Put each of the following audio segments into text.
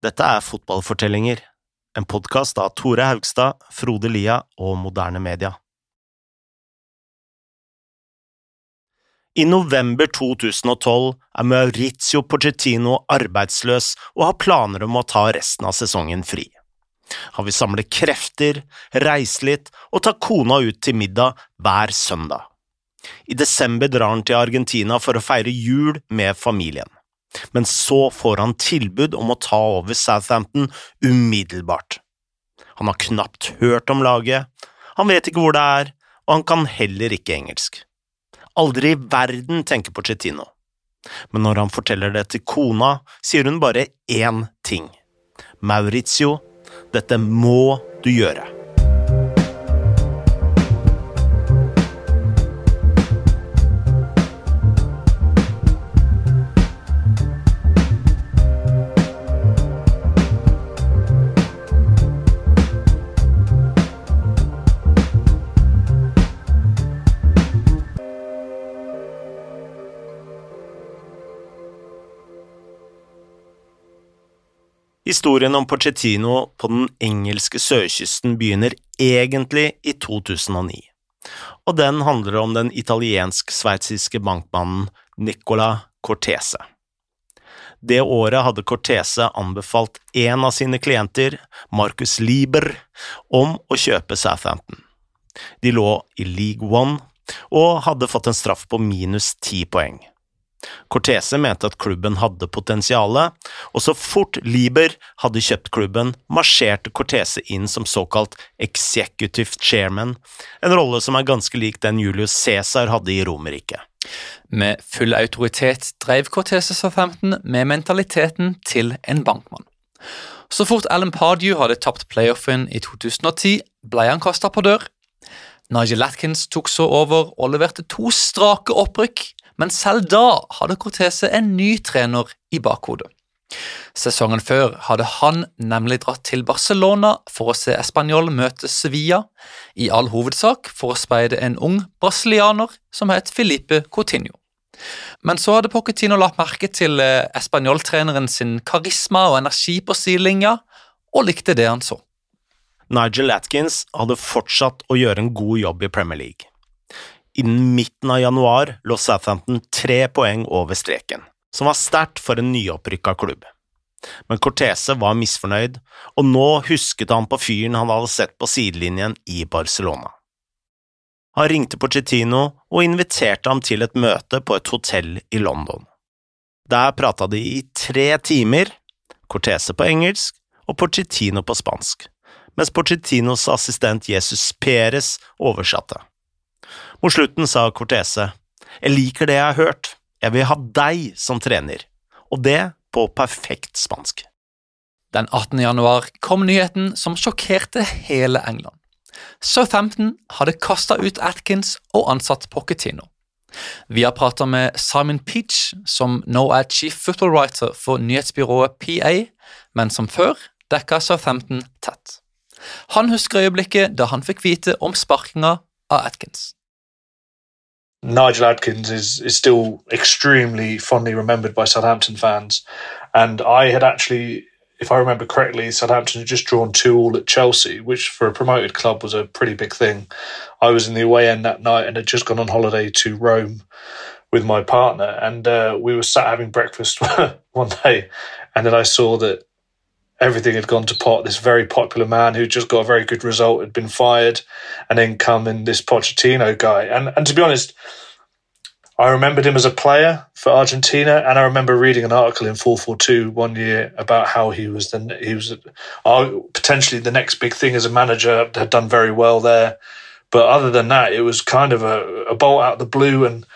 Dette er Fotballfortellinger, en podkast av Tore Haugstad, Frode Lia og Moderne Media. I november 2012 er Maurizio Pochettino arbeidsløs og har planer om å ta resten av sesongen fri. Han vil samle krefter, reise litt og ta kona ut til middag hver søndag. I desember drar han til Argentina for å feire jul med familien men så får han tilbud om å ta over Southampton umiddelbart. Han har knapt hørt om laget, han vet ikke hvor det er, og han kan heller ikke engelsk. Aldri i verden, tenker Pochettino. Men når han forteller det til kona, sier hun bare én ting. Maurizio, dette må du gjøre. Historien om Pochettino på den engelske sørkysten begynner egentlig i 2009, og den handler om den italiensk-sveitsiske bankmannen Nicola Cortese. Det året hadde Cortese anbefalt en av sine klienter, Marcus Lieber, om å kjøpe Southampton. De lå i League One og hadde fått en straff på minus ti poeng. Cortese mente at klubben hadde potensialet, og så fort Lieber hadde kjøpt klubben, marsjerte Cortese inn som såkalt executive chairman, en rolle som er ganske lik den Julius Cæsar hadde i Romerriket. Med full autoritet drev Cortese Southampton med mentaliteten til en bankmann. Så fort Alan Pardew hadde tapt playoffen i 2010, ble han kasta på dør. Nigel Atkins tok så over og leverte to strake opprykk, men selv da hadde Cortese en ny trener i bakhodet. Sesongen før hadde han nemlig dratt til Barcelona for å se Español møte Sevilla, i all hovedsak for å speide en ung brasilianer som het Filipe Coutinho. Men så hadde Pochettino lagt merke til Español-treneren sin karisma og energi på sidelinja, og likte det han så. Nigel Atkins hadde fortsatt å gjøre en god jobb i Premier League. Innen midten av januar lå Southampton tre poeng over streken, som var sterkt for en nyopprykka klubb. Men Cortese var misfornøyd, og nå husket han på fyren han hadde sett på sidelinjen i Barcelona. Han ringte Pochettino og inviterte ham til et møte på et hotell i London. Der prata de i tre timer, Cortese på engelsk og Pochettino på spansk, mens Pochettinos assistent Jesus Perez oversatte. Mot slutten sa Cortese, jeg liker det jeg har hørt, jeg vil ha deg som trener, og det på perfekt spansk. Den 18. januar kom nyheten som sjokkerte hele England. Southampton hadde kasta ut Atkins og ansatt Pochettino. Vi har prata med Simon Peach, som nå er chief football writer for nyhetsbyrået PA, men som før dekka Southampton tett. Han husker øyeblikket da han fikk vite om sparkinga av Atkins. Nigel Adkins is is still extremely fondly remembered by Southampton fans, and I had actually, if I remember correctly, Southampton had just drawn two all at Chelsea, which for a promoted club was a pretty big thing. I was in the away end that night and had just gone on holiday to Rome with my partner, and uh, we were sat having breakfast one day, and then I saw that everything had gone to pot. This very popular man who just got a very good result had been fired, and then come in this Pochettino guy. And and to be honest, I remembered him as a player for Argentina, and I remember reading an article in 442 one year about how he was the he was uh, potentially the next big thing as a manager. Had done very well there, but other than that, it was kind of a, a bolt out of the blue and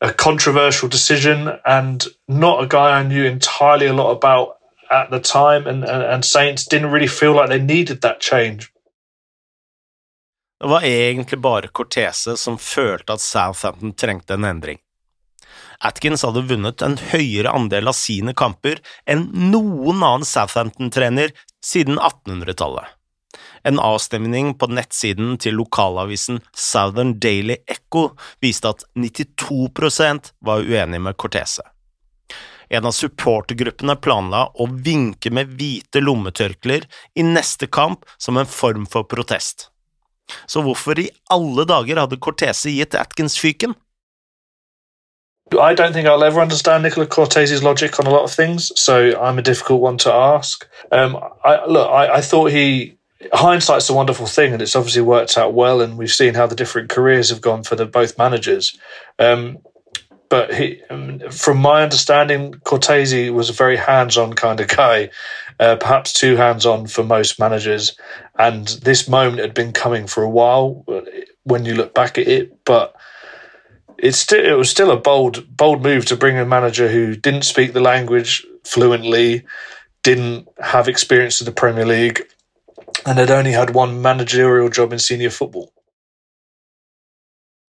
a controversial decision, and not a guy I knew entirely a lot about at the time, and, and, and Saints didn't really feel like they needed that change. Det var egentlig bare Cortese som følte at Southampton trengte en endring. Atkins hadde vunnet en høyere andel av sine kamper enn noen annen Southampton-trener siden 1800-tallet. En avstemning på nettsiden til lokalavisen Southern Daily Echo viste at 92% var uenig med Cortese. En av supportergruppene planla å vinke med hvite lommetørklær i neste kamp som en form for protest. Så hvorfor i alle dager hadde Cortese gitt Atkins fyken? I don't think I'll ever understand Nicola Cortese's logic on a lot of things, so I'm a difficult one to ask. Um, I, look, I, I thought he hindsight's a wonderful thing, and it's obviously worked out well. And we've seen how the different careers have gone for the both managers. Um, but he, um, from my understanding, Cortese was a very hands-on kind of guy, uh, perhaps too hands-on for most managers. And this moment had been coming for a while when you look back at it, but it's still it was still a bold bold move to bring a manager who didn't speak the language fluently, didn't have experience of the Premier League, and had only had one managerial job in senior football.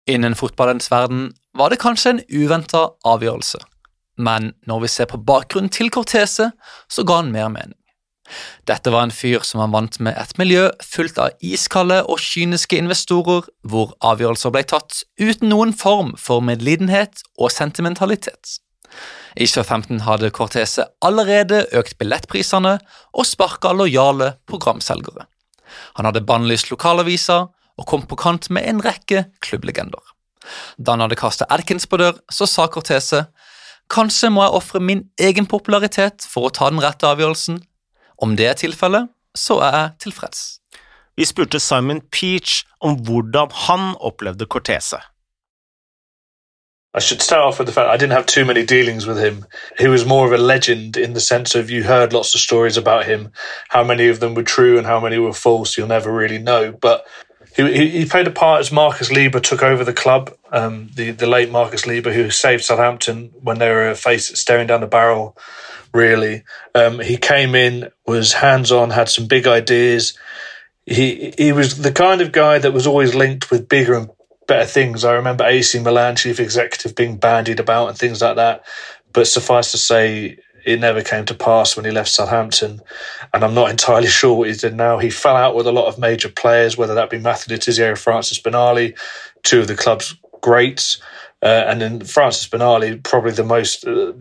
Innen fotballens verden var det kanskje en uventa avgjørelse, men når vi ser på bakgrunnen til Cortese, så ga han mer mening. Dette var en fyr som var vant med et miljø fullt av iskalde og kyniske investorer, hvor avgjørelser ble tatt uten noen form for medlidenhet og sentimentalitet. I 2015 hadde Cortese allerede økt billettprisene og sparka lojale programselgere. Han hadde bannlyst lokalaviser og kom på kant med en rekke klubblegender. Da han hadde kastet Atkins på dør, så sa Cortese kanskje må jeg ofre min egen popularitet for å ta den rette avgjørelsen, om det er tilfellet, så er jeg tilfreds. Vi spurte Simon Peach om hvordan han opplevde Cortese. I should start off with the fact I didn't have too many dealings with him. He was more of a legend in the sense of you heard lots of stories about him. How many of them were true and how many were false, you'll never really know. But he, he played a part as Marcus Lieber took over the club, um, the, the late Marcus Lieber, who saved Southampton when they were face, staring down the barrel really. Um, he came in, was hands on, had some big ideas. He he was the kind of guy that was always linked with bigger and better things. I remember AC Milan chief executive being bandied about and things like that. But suffice to say, it never came to pass when he left Southampton. And I'm not entirely sure what he did now. He fell out with a lot of major players, whether that be Matthew Letizia or Francis Benali, two of the club's greats. Uh, and then Francis Benali, probably the most. Uh,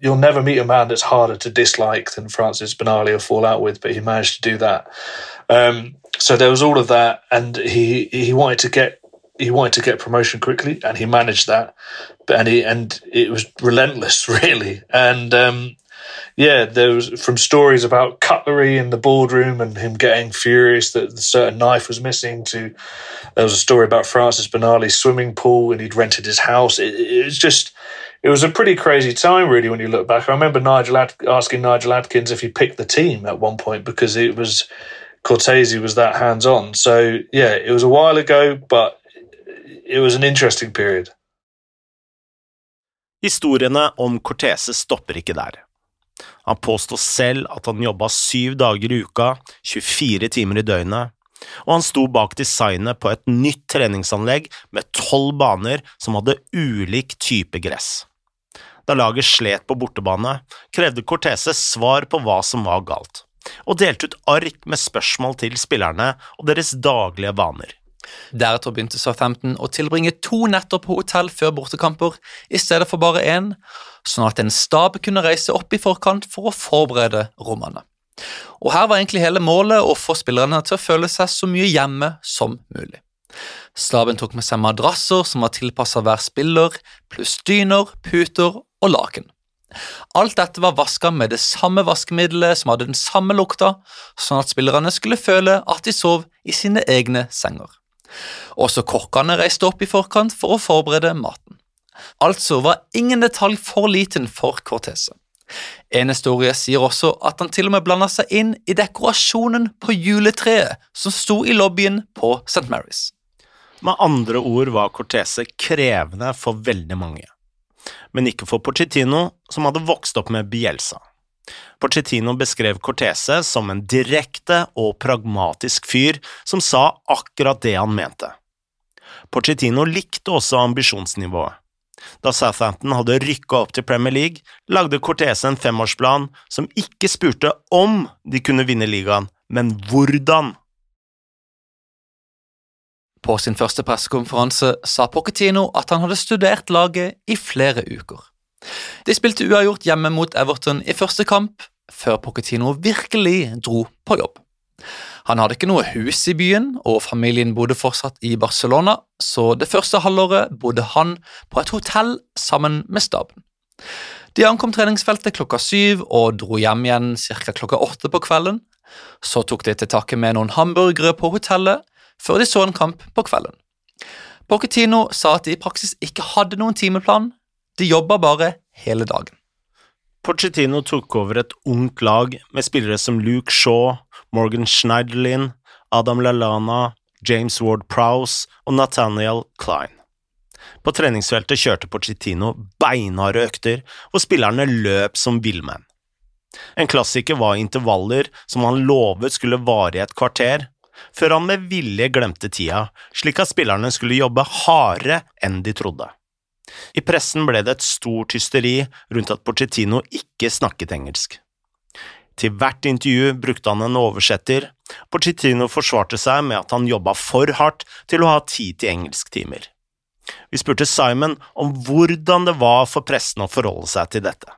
you'll never meet a man that's harder to dislike than Francis Benali or fall out with, but he managed to do that. Um, so there was all of that, and he he wanted to get he wanted to get promotion quickly, and he managed that. But and he and it was relentless, really. And um, yeah, there was from stories about cutlery in the boardroom and him getting furious that a certain knife was missing to there was a story about Francis Benali's swimming pool and he'd rented his house. It, it was just it was a pretty crazy time, really, when you look back. I remember Nigel Ad- asking Nigel Adkins if he picked the team at one point because it was Cortese was that hands on. So yeah, it was a while ago, but it was an interesting period. Historiene om Cortese stopper ikke der. Han påstår selv at han jobba syv dager i uka, 24 timer i døgnet, og han sto bak designet på et nytt treningsanlegg med tolv baner som hadde ulik type gress. Da laget slet på bortebane, krevde Cortese svar på hva som var galt, og delte ut ark med spørsmål til spillerne og deres daglige vaner. Deretter begynte Southampton å tilbringe to netter på hotell før bortekamper i stedet for bare én, sånn at en stab kunne reise opp i forkant for å forberede rommene. Og Her var egentlig hele målet å få spillerne til å føle seg så mye hjemme som mulig. Staben tok med seg madrasser som var tilpassa hver spiller, pluss dyner, puter og laken. Alt dette var vaska med det samme vaskemiddelet som hadde den samme lukta, sånn at spillerne skulle føle at de sov i sine egne senger. Også kokkene reiste opp i forkant for å forberede maten. Altså var ingen detalj for liten for Cortese. En historie sier også at han til og med blanda seg inn i dekorasjonen på juletreet som sto i lobbyen på St. Mary's. Med andre ord var Cortese krevende for veldig mange, men ikke for Porcettino, som hadde vokst opp med Bielsa. Pochettino beskrev Cortese som en direkte og pragmatisk fyr som sa akkurat det han mente. Pochettino likte også ambisjonsnivået. Da Southampton hadde rykka opp til Premier League, lagde Cortese en femårsplan som ikke spurte om de kunne vinne ligaen, men hvordan. På sin første pressekonferanse sa Pochettino at han hadde studert laget i flere uker. De spilte uavgjort hjemme mot Everton i første kamp, før Pochettino virkelig dro på jobb. Han hadde ikke noe hus i byen, og familien bodde fortsatt i Barcelona, så det første halvåret bodde han på et hotell sammen med staben. De ankom treningsfeltet klokka syv og dro hjem igjen ca. klokka åtte på kvelden. Så tok de til takke med noen hamburgere på hotellet, før de så en kamp på kvelden. Pochettino sa at de i praksis ikke hadde noen timeplan, de jobba bare hele dagen. Pochettino tok over et ungt lag med spillere som Luke Shaw, Morgan Schneiderlin, Adam Lallana, James Ward Prowse og Nathaniel Klein. På treningsfeltet kjørte Pochettino beinharde økter, og spillerne løp som villmenn. En klassiker var intervaller som han lovet skulle vare i et kvarter, før han med vilje glemte tida, slik at spillerne skulle jobbe hardere enn de trodde. I pressen ble det et stort hysteri rundt at Porcettino ikke snakket engelsk. Til hvert intervju brukte han en oversetter. Porcettino forsvarte seg med at han jobba for hardt til å ha tid til engelsktimer. Vi spurte Simon om hvordan det var for pressen å forholde seg til dette.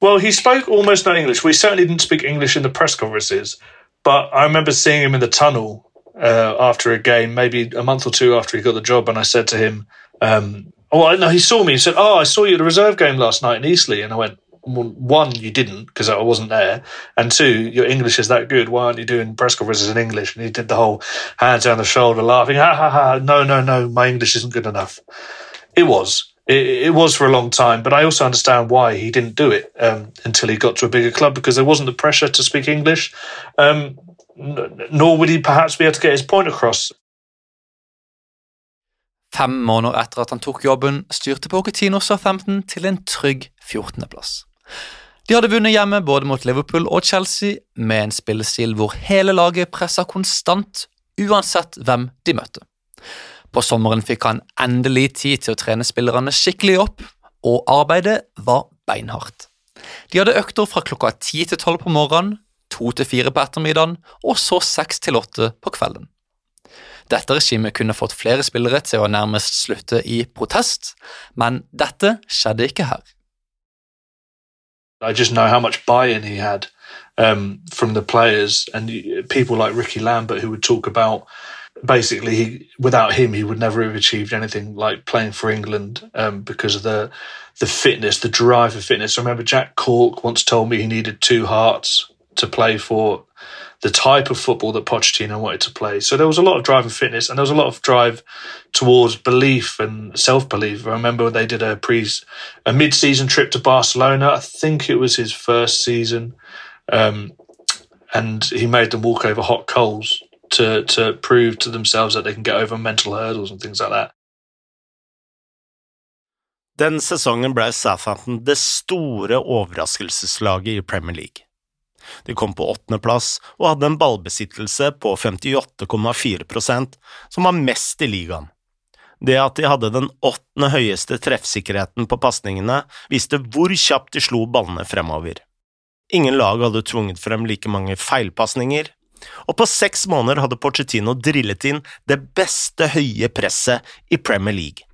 Well, he spoke almost no English. We certainly didn't speak English in the press conferences, but I remember seeing him in the tunnel uh, after a game, maybe a month or two after he got the job, and I said to him, um, "Oh, no." He saw me. He said, "Oh, I saw you at a reserve game last night in Eastleigh," and I went, well, "One, you didn't because I wasn't there, and two, your English is that good. Why aren't you doing press conferences in English?" And he did the whole hands down the shoulder, laughing, "Ha ha ha! No, no, no, my English isn't good enough." It was. It, it was for a long time, but I also understand why he didn't do it um, until he got to a bigger club because there wasn't the pressure to speak English. Um, nor would he perhaps be able to get his point across. Fem måneder etter at han tok jobben, styrte Pochettino Southampton til en trygg 14.-plass. De hadde vunnet hjemme både mot Liverpool og Chelsea, med en spillestil hvor hele laget pressa konstant, uansett hvem de møtte. På sommeren fikk han endelig tid til å trene spillerne skikkelig opp, og arbeidet var beinhardt. De hadde økter fra klokka ti til tolv på morgenen, to til fire på ettermiddagen og så seks til åtte på kvelden. Dette regimet kunne fått flere spillere til å nærmest slutte i protest, men dette skjedde ikke her. I just know how much buy-in he had um, from the players and people like Ricky Lambert who would talk about basically he, without him he would never have achieved anything like playing for England um, because of the the fitness, the drive for fitness. I remember Jack Cork once told me he needed two hearts to play for the type of football that Pochettino wanted to play. So there was a lot of drive and fitness, and there was a lot of drive towards belief and self belief. I remember they did a pre a mid season trip to Barcelona. I think it was his first season, um, and he made them walk over hot coals to to prove to themselves that they can get over mental hurdles and things like that. Den sesongen ble Southampton det store overraskelseslaget i Premier League. De kom på åttendeplass og hadde en ballbesittelse på 58,4% som var mest i ligaen. Det at de hadde den åttende høyeste treffsikkerheten på pasningene, viste hvor kjapt de slo ballene fremover. Ingen lag hadde tvunget frem like mange feilpasninger, og på seks måneder hadde Porcettino drillet inn det beste høye presset i Premier League.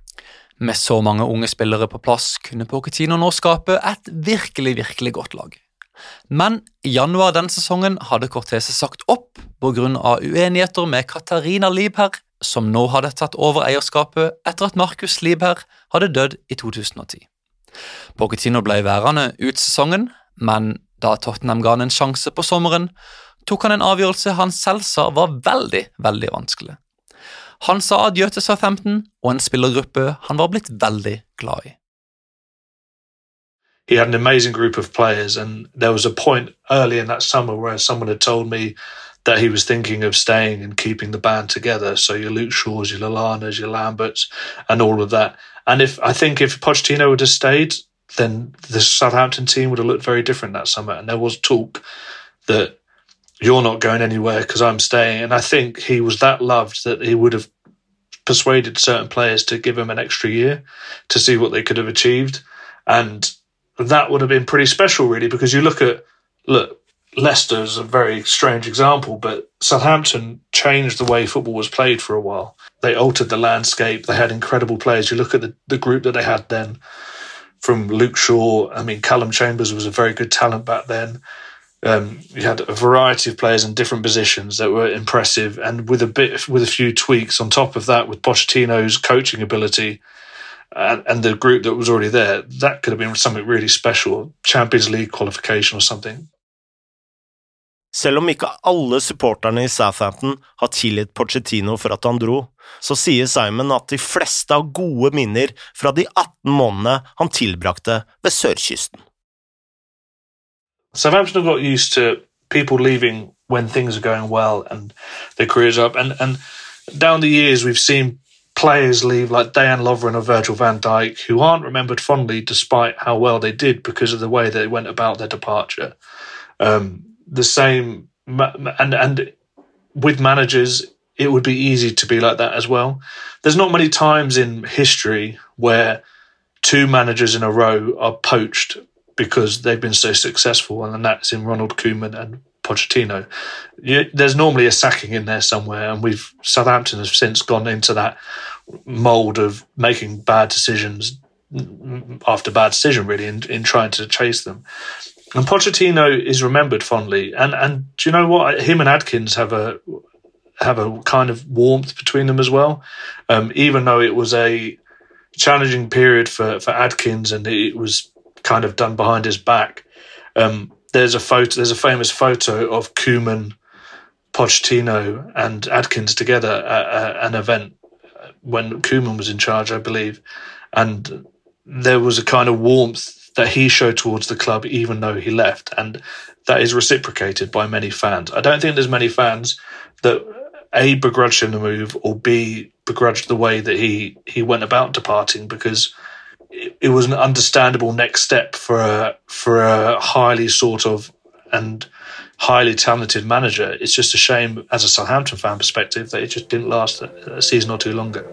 Med så mange unge spillere på plass kunne Pochettino nå skape et virkelig, virkelig godt lag. Men i januar denne sesongen hadde Cortese sagt opp pga. uenigheter med Katarina Liebherr, som nå hadde tatt over eierskapet etter at Markus Liebherr hadde dødd i 2010. Pochettino ble værende ut sesongen, men da Tottenham ga han en sjanse på sommeren, tok han en avgjørelse han selv sa var veldig, veldig vanskelig. Han sa adjø til Southampton og en spillergruppe han var blitt veldig glad i. he had an amazing group of players. And there was a point early in that summer where someone had told me that he was thinking of staying and keeping the band together. So your Luke Shaws, your Lalanas, your Lamberts, and all of that. And if I think if Pochettino would have stayed, then the Southampton team would have looked very different that summer. And there was talk that you're not going anywhere because I'm staying. And I think he was that loved that he would have persuaded certain players to give him an extra year to see what they could have achieved. And that would have been pretty special, really, because you look at look Leicester's a very strange example, but Southampton changed the way football was played for a while. They altered the landscape. They had incredible players. You look at the, the group that they had then. from Luke Shaw. I mean, Callum Chambers was a very good talent back then. Um, you had a variety of players in different positions that were impressive, and with a bit, with a few tweaks on top of that, with Pochettino's coaching ability and, and the group that was already there, that could have been something really special, Champions League qualification or something. Selv om ikke alle supporterne i Southampton har tilgitt Pochettino for at han dro, så sier Simon at de fleste har gode minner fra de 18 månedene han tilbrakte ved sørkysten. Southampton have got used to people leaving when things are going well and their careers up. And, and down the years, we've seen players leave like Diane Lovren or Virgil van Dijk who aren't remembered fondly despite how well they did because of the way they went about their departure. Um, the same, and and with managers, it would be easy to be like that as well. There's not many times in history where two managers in a row are poached because they've been so successful, and that's in Ronald Koeman and Pochettino. You, there's normally a sacking in there somewhere, and we've Southampton has since gone into that mold of making bad decisions after bad decision, really, in, in trying to chase them. And Pochettino is remembered fondly, and and do you know what? Him and Adkins have a have a kind of warmth between them as well. Um, even though it was a challenging period for for Adkins, and it was kind of done behind his back. Um, there's a photo. There's a famous photo of Koeman, Pochettino, and Adkins together at, at an event when Koeman was in charge, I believe, and there was a kind of warmth that he showed towards the club, even though he left, and that is reciprocated by many fans. I don't think there's many fans that a begrudged him the move or b begrudged the way that he he went about departing because it, was an understandable next step for a for a highly sort of and highly talented manager. It's just a shame, as a Southampton fan perspective, that it just didn't last a, a season or two longer.